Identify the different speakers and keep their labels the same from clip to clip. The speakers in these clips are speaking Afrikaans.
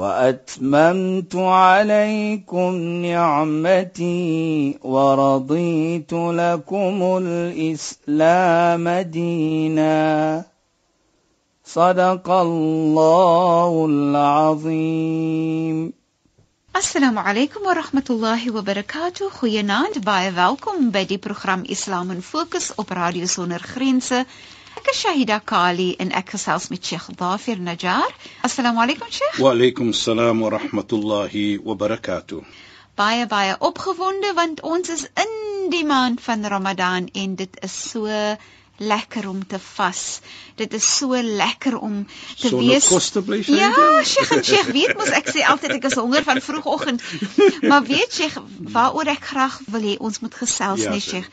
Speaker 1: وأتممت عليكم نعمتي ورضيت لكم الإسلام دينا. صدق الله العظيم.
Speaker 2: السلام عليكم ورحمة الله وبركاته. خيانات باي ويلكم بدي برنامج إسلام فوكس على راديو سونر خرينسة. Ek is Shahida Kali en ek gesels met Sheikh Dafir Najjar. Assalamu alaykum Sheikh.
Speaker 3: Wa alaykum assalam wa rahmatullahi wa barakatuh.
Speaker 2: Baie baie opgewonde want ons is in die maand van Ramadan en dit is so lekker om te vas. Dit is so lekker om te
Speaker 3: so
Speaker 2: wees.
Speaker 3: koste bly sy.
Speaker 2: Ja, Sheikh, en Sheikh weet mos ek sê altyd ek is honger van vroegoggend. Maar weet Sheikh, waaroor ek graag wil hê ons moet gesels
Speaker 3: Ja, sê.
Speaker 2: Sheikh.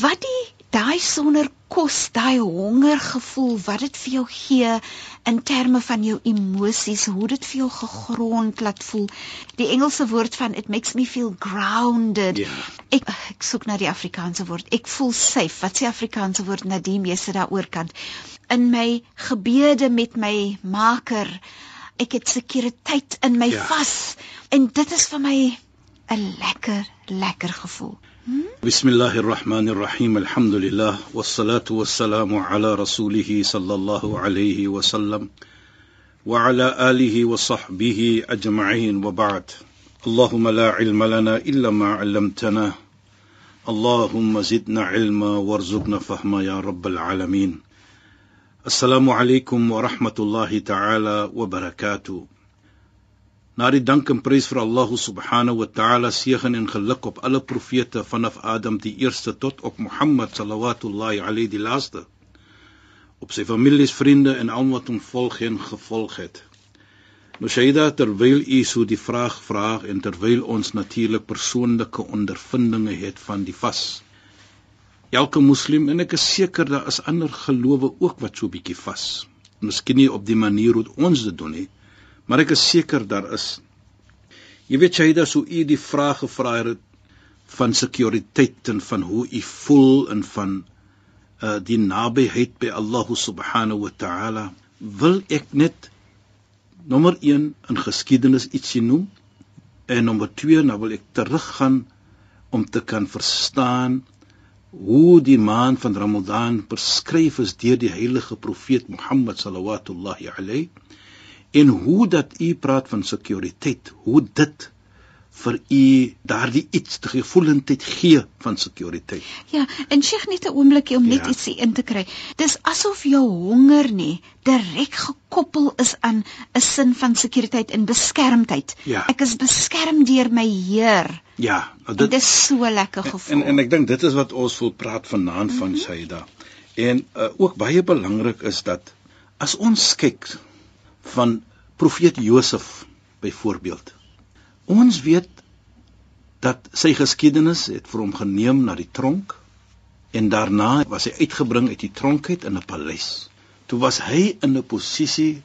Speaker 2: Wat die daai sonder kos, daai hongergevoel wat dit vir jou gee in terme van jou emosies, hoe dit vir jou gegrond laat voel. Die Engelse woord van it makes me feel grounded.
Speaker 3: Ja.
Speaker 2: Ek ek soek na die Afrikaanse woord. Ek voel safe. Wat sê Afrikaanse woord Nadim jy sit daaroor kant? In my gebede met my Maker. Ek het sekuriteit in my
Speaker 3: Ja.
Speaker 2: vas en dit is vir my 'n lekker lekker gevoel.
Speaker 3: بسم الله الرحمن الرحيم الحمد لله والصلاة والسلام على رسوله صلى الله عليه وسلم وعلى آله وصحبه أجمعين وبعد اللهم لا علم لنا إلا ما علمتنا اللهم زدنا علما وارزقنا فهما يا رب العالمين السلام عليكم ورحمة الله تعالى وبركاته Na die dank en prys vir Allah subhanahu wa ta'ala seën en geluk op alle profete vanaf Adam die eerste tot op Mohammed sallallahu alayhi die laaste op sy families, vriende en almal wat hom volg en gevolg het. Nou Shaida terwyl u so die vraag vra en terwyl ons natuurlik persoonlike ondervindinge het van die vas. Elke moslim en ek is seker daar is ander gelowe ook wat so bietjie vas. Miskien nie op die manier hoe ons dit doen nie, maar ek is seker daar is. Jy weet Shaida so u die vraag gevra het van sekuriteit en van hoe u voel en van uh die nabyheid by Allah subhanahu wa ta'ala. Wil ek net nommer 1 in geskiedenis ietsie noem? En nommer 2 nou wil ek teruggaan om te kan verstaan hoe die maand van Ramadan beskryf is deur die heilige profeet Mohammed sallallahu alayhi en hoe dat u praat van sekuriteit, hoe dit vir u daardie iets te gevoelendheid gee van sekuriteit.
Speaker 2: Ja, en Sheikh net 'n oombliekie om net
Speaker 3: Ja.
Speaker 2: ietsie in te kry. Dis asof jou honger nie direk gekoppel is aan 'n sin van sekuriteit en beskermdheid.
Speaker 3: Ja.
Speaker 2: Ek is beskerm deur my Heer.
Speaker 3: Ja, nou
Speaker 2: Dit is so lekker gevoel.
Speaker 3: en en ek dink dit is wat ons wil praat vanaand van Saida. En uh, ook baie belangrik is dat as ons kyk van profeet Josef byvoorbeeld. Ons weet dat sy geskiedenis het vir hom geneem na die tronk en daarna was hy uitgebring uit die tronk uit in 'n paleis. Toe was hy in 'n posisie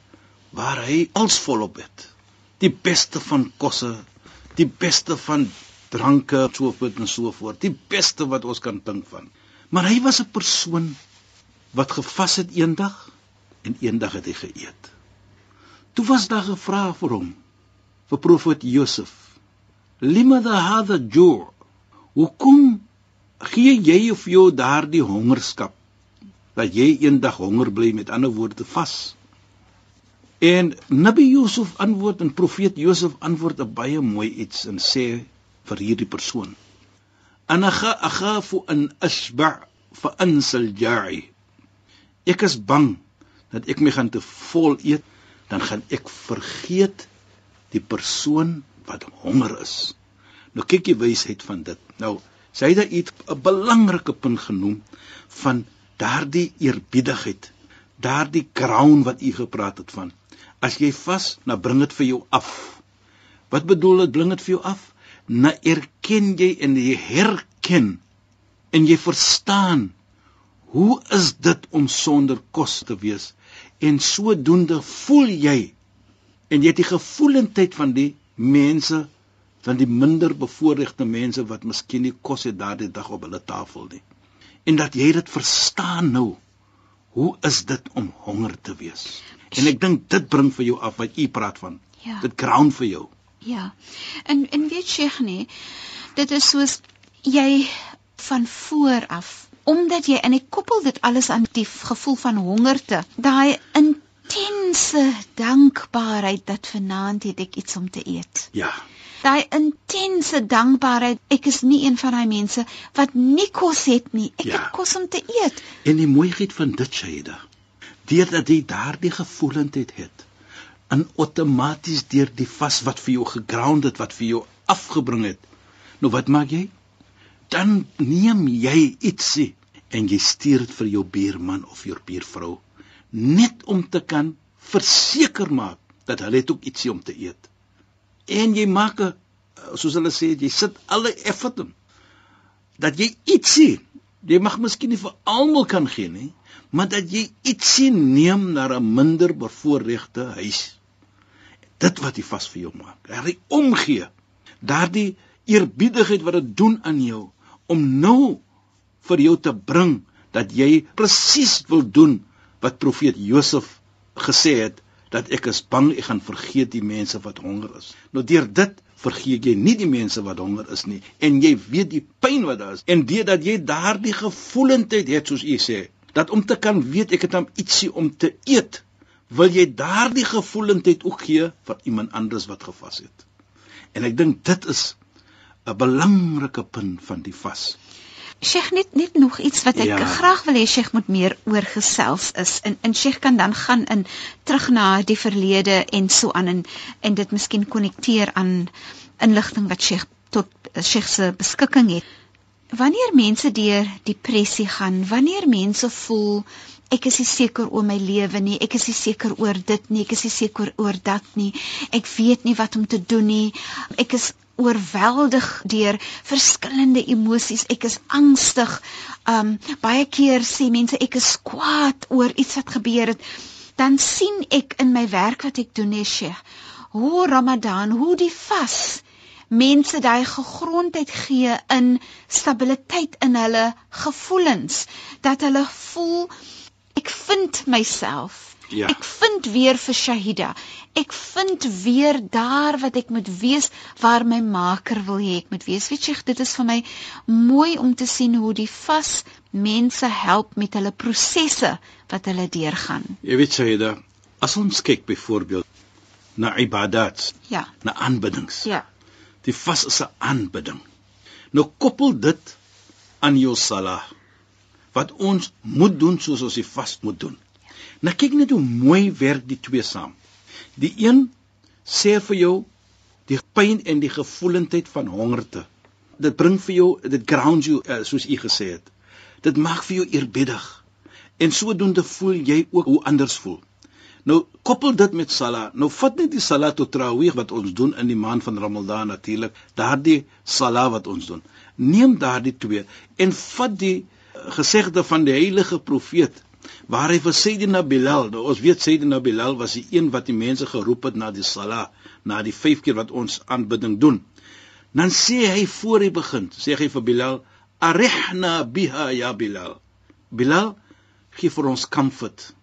Speaker 3: waar hy als volop het. Die beste van kosse, die beste van dranke, so voort en so voort, die beste wat ons kan dink van. Maar hy was 'n persoon wat gevas het eendag en eendag het hy geëet. Toe was daar gevra vir hom vir profeet Josef. Limadha hadha ju'? Hoekom gee jy of jou daardie hongerskap dat jy eendag honger bly met ander woorde vas? En Nabi Josef antwoord en profeet Josef antwoord 'n baie mooi iets en sê vir hierdie persoon: "Ana akhafu an ashba' fa ansal ja'i." Ek is bang dat ek my gaan te vol eet, dan gaan ek vergeet die persoon wat honger is. Nou kyk jy wysheid van dit. Nou, sy het daar iets 'n belangrike punt genoem van daardie eerbiedigheid, daardie crown wat u gepraat het van. As jy vas, nou bring dit vir jou af. Wat bedoel dit bring dit vir jou af? Na erken jy en jy herken en jy verstaan hoe is dit om sonder kos te wees en sodoende voel jy en jy het die gevoelendheid van die mense van die minder bevoorregte mense wat miskien nie kos het daardie dag op hulle tafel nie en dat jy dit verstaan nou hoe is dit om honger te wees en ek dink dit bring vir jou af wat u praat van
Speaker 2: Ja.
Speaker 3: dit ground vir jou
Speaker 2: Ja. En en weet jy nie, dit is soos jy van voor af omdat jy en ek koppel dit alles aan die gevoel van hongerte, daai intense dankbaarheid dat vanaand het ek iets om te eet.
Speaker 3: ja
Speaker 2: Daai intense dankbaarheid, ek is nie een van daai mense wat nie kos het nie. Ek
Speaker 3: Ja.
Speaker 2: het kos om te eet.
Speaker 3: En die mooiheid van dit Shaida, deurdat jy daardie gevoelendheid het, en outomaties deur die vas wat vir jou geground het, wat vir jou afgebring het. Nou wat maak jy? Dan neem jy ietsie en jy stuur dit vir jou buurman of jou buurvrou net om te kan verseker maak dat hulle het ook ietsie om te eet. En jy maak 'n soos hulle sê, jy sit alle effort in dat jy ietsie, jy mag miskien nie vir almal kan gee nie, maar dat jy ietsie neem na 'n minder bevoorregte huis. Dit wat jy vas vir jou maak. Daardie omgee, daardie eerbiedigheid wat dit doen aan jou om nou vir jou te bring dat jy presies wil doen wat profeet Josef gesê het dat ek is bang ek gaan vergeet die mense wat honger is. Nou deur dit vergeet jy nie die mense wat honger is nie en jy weet die pyn wat daar is en deurdat jy daardie gevoelendheid het soos u sê dat om te kan weet ek het dan ietsie om te eet wil jy daardie gevoelendheid ook gee vir iemand anders wat gevas het. En ek dink dit is 'n belangrike punt van die vas.
Speaker 2: Sheikh net net nog iets wat ek Ja. graag wil hê Sheikh moet meer oor gesels is. En en Sheikh kan dan gaan in terug na die verlede en so aan en en dit miskien konnekteer aan inligting wat Sheikh tot Sheikh se beskikking het. Wanneer mense deur depressie gaan, wanneer mense voel ek is nie seker oor my lewe nie, ek is nie seker oor dit nie, ek is nie seker oor dat nie. Ek weet nie wat om te doen nie. Ek is oorweldig deur verskillende emosies. Ek is angstig. Um baie keer sê mense ek is kwaad oor iets wat gebeur het. Dan sien ek in my werk wat ek doen, Sheikh, hoe Ramadan, hoe die vas mense daai gegrondheid gee in stabiliteit in hulle gevoelens dat hulle voel ek vind myself
Speaker 3: Ja.
Speaker 2: ek vind weer vir Shahida ek vind weer daar wat ek moet wees waar my maker wil hê ek moet wees weet jy dit is vir my mooi om te sien hoe die vas mense help met hulle prosesse wat hulle deurgaan
Speaker 3: Jy weet Saida, as ons kyk byvoorbeeld na ibadat,
Speaker 2: ja
Speaker 3: na aanbiddings.
Speaker 2: ja
Speaker 3: Die vas is 'n aanbidding. Nou koppel dit aan jou salah wat ons moet doen soos ons die vas moet doen. Nou kyk net hoe mooi werk die twee saam. Die een sê vir jou die pyn en die gevoelendheid van hongerte. Dit bring vir jou dit ground you uh, soos u gesê het. Dit maak vir jou eerbiedig. En sodoende voel jy ook hoe anders voel. Nou koppel dit met sala. Nou vat net die sala tot tarawih wat ons doen in die maand van Ramadan natuurlik. Daardie sala wat ons doen. Neem daardie twee en vat die eh, gesegde van die heilige profeet waar hy vir Sayyidina Bilal, nou ons weet Sayyidina Bilal was die een wat die mense geroep het na die sala, na die 5 keer wat ons aanbidding doen. Dan sê hy voor hy begin, sê hy vir Bilal, "Arihna biha ya Bilal." Bilal, gee vir ons comfort.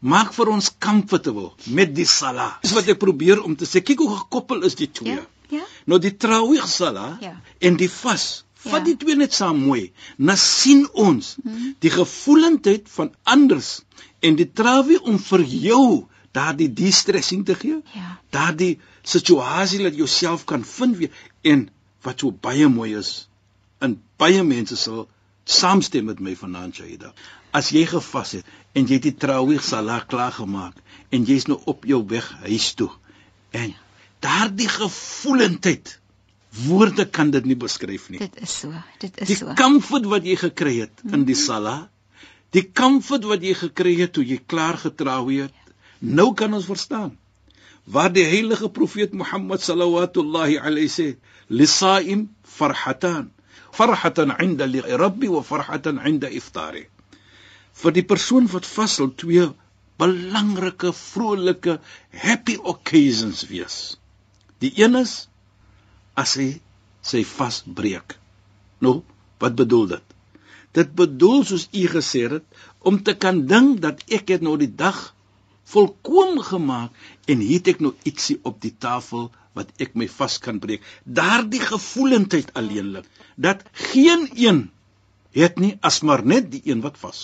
Speaker 3: Maak vir ons comfortable met die sala. Dis wat ek probeer om te sê. Kyk hoe gekoppel is die twee.
Speaker 2: ja ja
Speaker 3: Nou die trawih sala
Speaker 2: Ja.
Speaker 3: en die vas. Vat
Speaker 2: Ja.
Speaker 3: die twee net saam mooi. Nou sien ons die gevoelendheid van anders en die trawih om vir jou daardie de-stressing te gee.
Speaker 2: Ja.
Speaker 3: Daardie situasie dat jy jouself kan vind weer en wat so baie mooi is en baie mense sal saamstem met my vanaand Shaida. As jy gevas het en jy het die trawih salah klaar gemaak en jy's nou op jou weg huis toe en daardie gevoelendheid woorde kan dit nie beskryf nie.
Speaker 2: dit is so dit is
Speaker 3: Die
Speaker 2: so
Speaker 3: comfort wat jy gekry het in die sala, die comfort wat jy gekry het toe jy klaar getrouwe het, nou kan ons verstaan. waar die heilige profeet Mohammed sallallahu alayhi sê lisaim farhatan farhatan 'inda rabbi wa farhatan 'inda iftari vir die persoon wat vashou twee belangrike vrolike happy occasions wees die een is as hy sy vasbreek nou wat bedoel dit dit bedoel soos u gesê het om te kan dink dat ek het nou die dag volkoom gemaak en hier het ek nou ietsie op die tafel wat ek my vas kan breek. Daardie gevoelendheid alleenlik dat geen een het nie as maar net die een wat vas.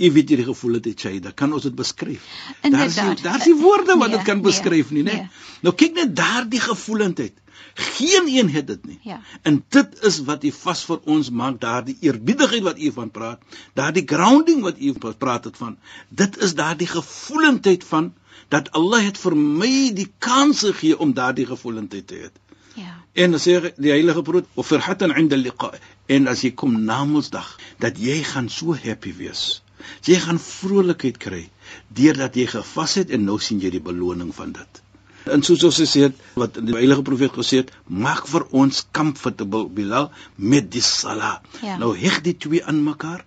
Speaker 3: Jy weet hierdie gevoelendheid sê, dan kan ons dit beskryf. Daar's daar's die woorde wat dit nee, kan beskryf nie, né? Nee. Nou kyk net daardie gevoelendheid. Geen een het dit nie. Ja. En dit is wat U vas vir ons maak, daardie eerbiedigheid wat U van praat, daardie grounding wat U praat het van. Dit is daardie gevoelendheid van dat Allah het vir my die kans gegee om daardie gevoelendheid te hê. Ja. En sê die heilige brood, "Wa firhatan 'inda al-liqa." En as jy kom na Mondsdag, dat jy gaan so happy wees. Jy gaan vrolikheid kry deurdat jy gevas het en nou sien jy die beloning van dit. En soos ons gesê het wat die heilige profeet gesê het, maak vir ons comfortable Bilal met die sala. Ja. Nou heg die twee aan mekaar.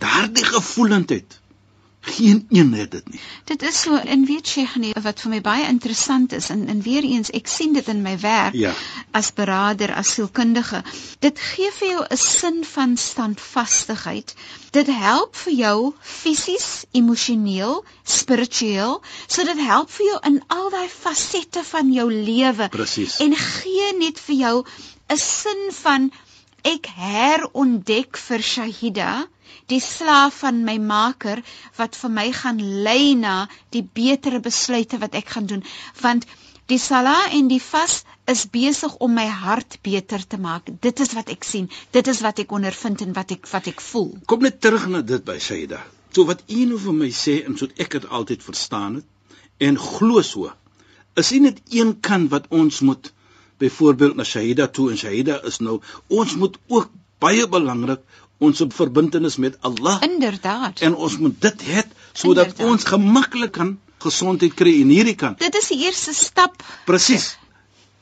Speaker 3: Daardie gevoelendheid Geen een het dit nie.
Speaker 2: Dit is so in weet Sheikh nee wat vir my baie interessant is en en weer eens ek sien dit in my werk ja. as beraader, as sielkundige. Dit gee vir jou 'n sin van standvastigheid. Dit help vir jou fisies, emosioneel, spiritueel, so dit help vir jou in al daai fasette van jou lewe.
Speaker 3: Presies.
Speaker 2: En gee net vir jou 'n sin van ek herontdek vir Shahida die slaaf van my maker wat vir my gaan lei na die betere besluite wat ek gaan doen. Want die sala en die vas is besig om my hart beter te maak. Dit is wat ek sien. Dit is wat ek ondervind en wat ek wat ek voel.
Speaker 3: Kom net terug na dit by Saida. So wat u nou vir my sê en so ek het altyd verstaan het en glo so is nie net een kant wat ons moet byvoorbeeld na Shahida toe en Shahida is nou ons moet ook baie belangrik ons verbintenis met Allah.
Speaker 2: Inderdaad.
Speaker 3: En ons moet dit hê sodat ons gemaklik kan gesondheid kry in hierdie kant.
Speaker 2: Dit is die eerste stap.
Speaker 3: Presies.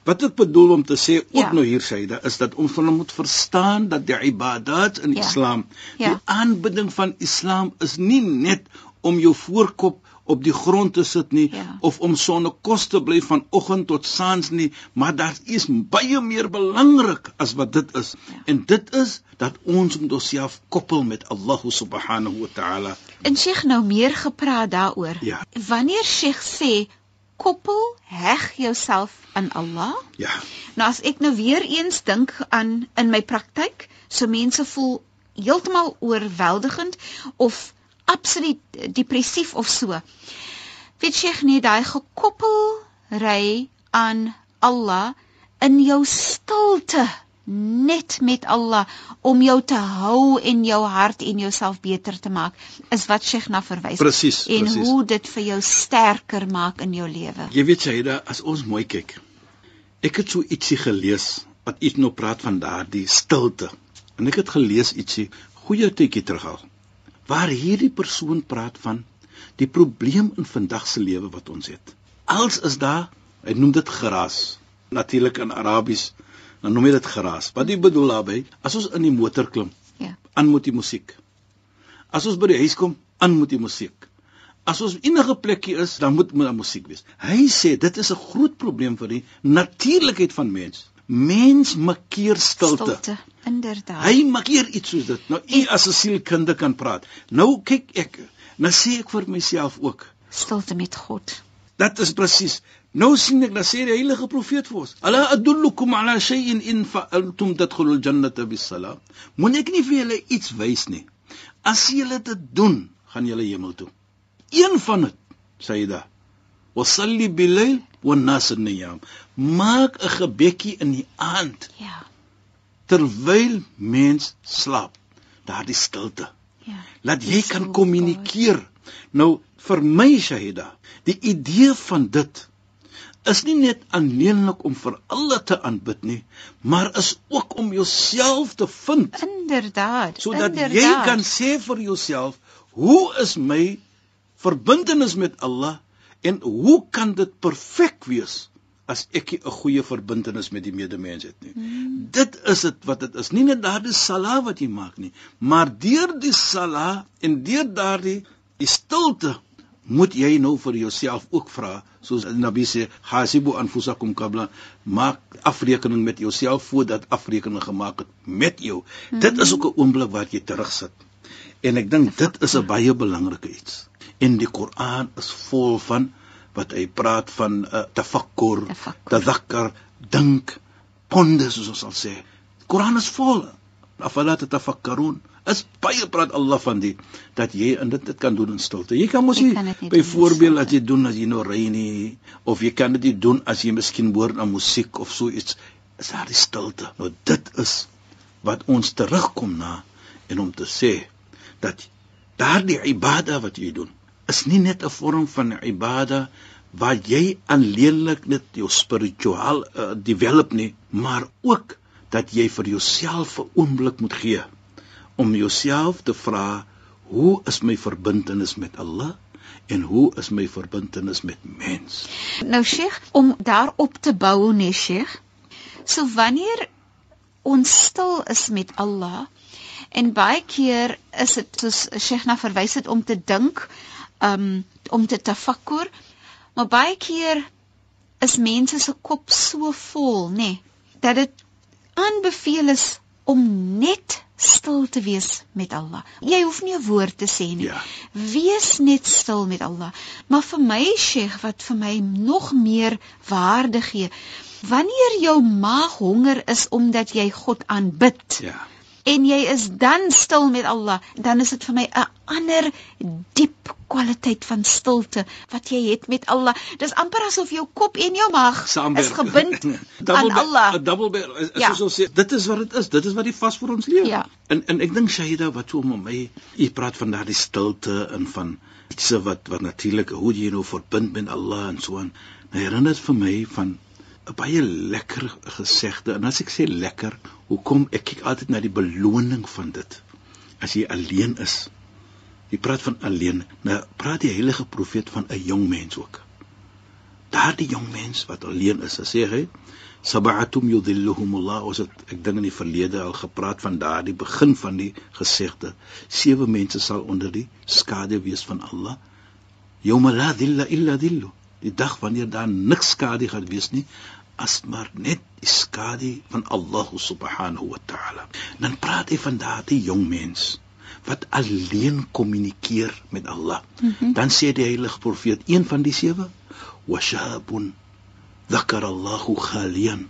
Speaker 3: Wat ek bedoel om te sê ook ja. nou hier dit is dat ons van moet verstaan dat die ibadat in ja. Islam, ja. die aanbidding van Islam is nie net om jou voorkop op die grond te sit nie ja. of om sonder kos te bly van oggend tot saans nie, maar daar is baie meer belangrik as wat dit is. Ja. En dit is dat ons moet onsself koppel met Allah subhanahu wa ta'ala.
Speaker 2: En Sheikh nou meer gepraat daaroor.
Speaker 3: Ja.
Speaker 2: Wanneer Sheikh sê koppel heg jouself aan Allah?
Speaker 3: Ja.
Speaker 2: Nou as ek nou weer eens dink aan in my praktyk, so mense voel heeltemal oorweldigend of absoluut depressief of so. Weet jy nie daai gekoppel ry aan Allah in jou stilte net met Allah om jou te hou en jou hart en jouself beter te maak is wat Sheikh na verwys
Speaker 3: precies,
Speaker 2: en
Speaker 3: precies.
Speaker 2: hoe dit vir jou sterker maak in jou lewe.
Speaker 3: Jy weet Shaida, as ons mooi kyk. Ek het so ietsie gelees wat iets nou praat van daardie stilte. En ek het gelees ietsie goeie tydjie terug al waar hierdie persoon praat van die probleem in vandag se lewe wat ons het. Als is daar, hy noem dit geraas. Natuurlik in Arabies, dan noem hy dit geraas. Wat hy bedoel daarmee, as ons in die motor klim, ja. aan moet die musiek. As ons by die huis kom, aan moet die musiek. As ons enige plekkie is, dan moet moet musiek wees. Hy sê dit is 'n groot probleem vir die natuurlikheid van mens. Mens makkeer stilte. Stilte,
Speaker 2: inderdaad.
Speaker 3: Hy makkeer iets soos dit. Nou u as 'n sielkundige kan praat. Nou kyk ek, nou sê ek vir myself ook,
Speaker 2: stilte met God.
Speaker 3: Dit is presies. Nou sien ek dat sê die heilige profeet vir ons, "Ala adullukum ala shay'in in fa'altum tadkhulul jannata bis-salam." Moenie ek nie vir julle iets wys nie. As julle dit doen, gaan julle hemel toe. Een van dit, sê hy da. "Wasalli bil-layl wan-nas niyam." maak 'n gebedjie in die aand.
Speaker 2: Ja.
Speaker 3: Terwyl mens slaap, daardie stilte. Ja. Laat jy kan kommunikeer. Nou vir my Shahida, die idee van dit is nie net aanneemlik om vir Allah te aanbid nie, maar is ook om jouself te vind.
Speaker 2: Inderdaad.
Speaker 3: Sodat
Speaker 2: inderdaad.
Speaker 3: jy kan sê vir jouself, hoe is my verbintenis met Allah En hoe kan dit perfek wees as ek 'n goeie verbintenis met die medemens het nie? Hmm. Dit is dit wat dit is. Nie net daardie sala wat jy maak nie, maar deur die sala en deur daardie die stilte moet jy nou vir jouself ook vra soos Nabi sê hasibu anfusakum qabla maak afrekening met jouself voordat afrekening gemaak het met jou mm -hmm. dit is ook 'n oomblik wat jy terugsit en ek dink dit is 'n baie belangrike iets en die Koran is vol van wat hy praat van uh, tafakkur tadhakkar dink ponder soos ons sal sê Koran is vol afala tafakkarun is baie praat Allah van dit dat jy in dit dit kan doen in stilte. Jy kan mos nie byvoorbeeld as jy doen as jy nou ry nie of jy kan dit doen as jy miskien hoor na musiek of so iets. Is daar die stilte. Nou dit is wat ons terugkom na en om te sê dat daardie ibada wat jy doen is nie net 'n vorm van ibada waar jy aanleenlik net jou spiritueel uh, develop nie, maar ook dat jy vir jouself 'n oomblik moet gee om jouself te vra hoe is my verbintenis met Allah en hoe is my verbintenis met mens?
Speaker 2: Nou Sheikh om daarop te bou nee Sheikh so wanneer ons stil is met Allah en baie keer is dit soos Sheikh na verwys het om te dink um, om te tafakkur maar baie keer is mense se kop so vol nê nee, dat dit aanbeveel is om net stil te wees met Allah. Jy hoef nie 'n woord te sê nie. Ja. Wees net stil met Allah. Maar vir my Sheikh wat vir my nog meer waarde gee, wanneer jou maag honger is omdat jy God aanbid. Ja en jy is dan stil met Allah, dan is dit vir my 'n ander diep kwaliteit van stilte wat jy het met Allah. Dis amper asof jou kop en jou maag Saamberg. is gebind aan Allah.
Speaker 3: 'n Double bear. Is ja. soos ons sê, dit is wat dit is. Dit is wat die vas vir ons lewe. Ja. En en ek dink Shaida wat so met my, jy praat van daardie stilte en van iets wat wat natuurlik hoe jy nou verbind met Allah en so aan. Nou herinner dit vir my van 'n baie lekker gesegde en as ek sê lekker, hoekom ek kyk altyd na die beloning van dit. As jy alleen is. Jy praat van alleen. Nou praat die heilige profeet van 'n jong mens ook. Daardie jong mens wat alleen is, sê hy, sab'atum yudhilluhumullah, ons het ek dink in die verlede al gepraat van daardie begin van die gesegde. Sewe mense sal onder die skade wees van Allah. Yawma la dhilla illa dhillu. Die dag wanneer daar niks skade gaan wees nie, as maar net die skadu van Allah subhanahu wa ta'ala. Dan praat hy van daardie jong mens wat alleen kommunikeer met Allah. Mm -hmm. Dan sê die heilige profeet, een van die sewe, washabun dhakara Allah khalian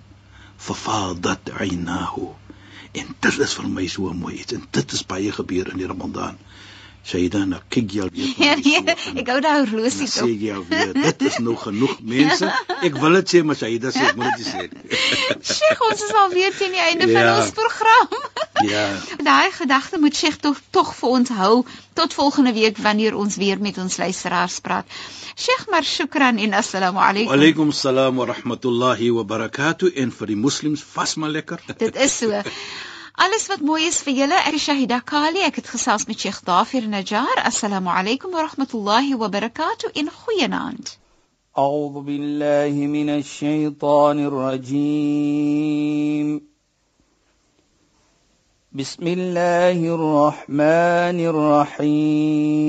Speaker 3: fafadat 'aynahu. En dit is vir my so mooi iets en dit is baie gebeur in die Ramadan. Shaida nou kyk jy al weer.
Speaker 2: Ja, nee, ek hou daai horlosie
Speaker 3: tog. Sê jy al weer, dit is nog genoeg mense. Ek wil dit sê maar Shaida sê ek moet dit sê.
Speaker 2: Sheikh, ons is al weer teen die einde ja. van ons program. ja. Daai gedagte moet Sheikh tog tog vir ons hou tot volgende week wanneer ons weer met ons luisteraars praat. Sheikh, maar shukran en assalamu alaykum.
Speaker 3: Wa alaykum assalam wa rahmatullahi wa barakatuh en vir die moslems vas maar lekker.
Speaker 2: Dit is so. الاسمت مويس فيلا الشهيدة كالي اكت خصاص متشيخ ضافر نجار. السلام عليكم ورحمة الله وبركاته. إن خيناند
Speaker 1: أعوذ بالله من الشيطان الرجيم. بسم الله الرحمن الرحيم.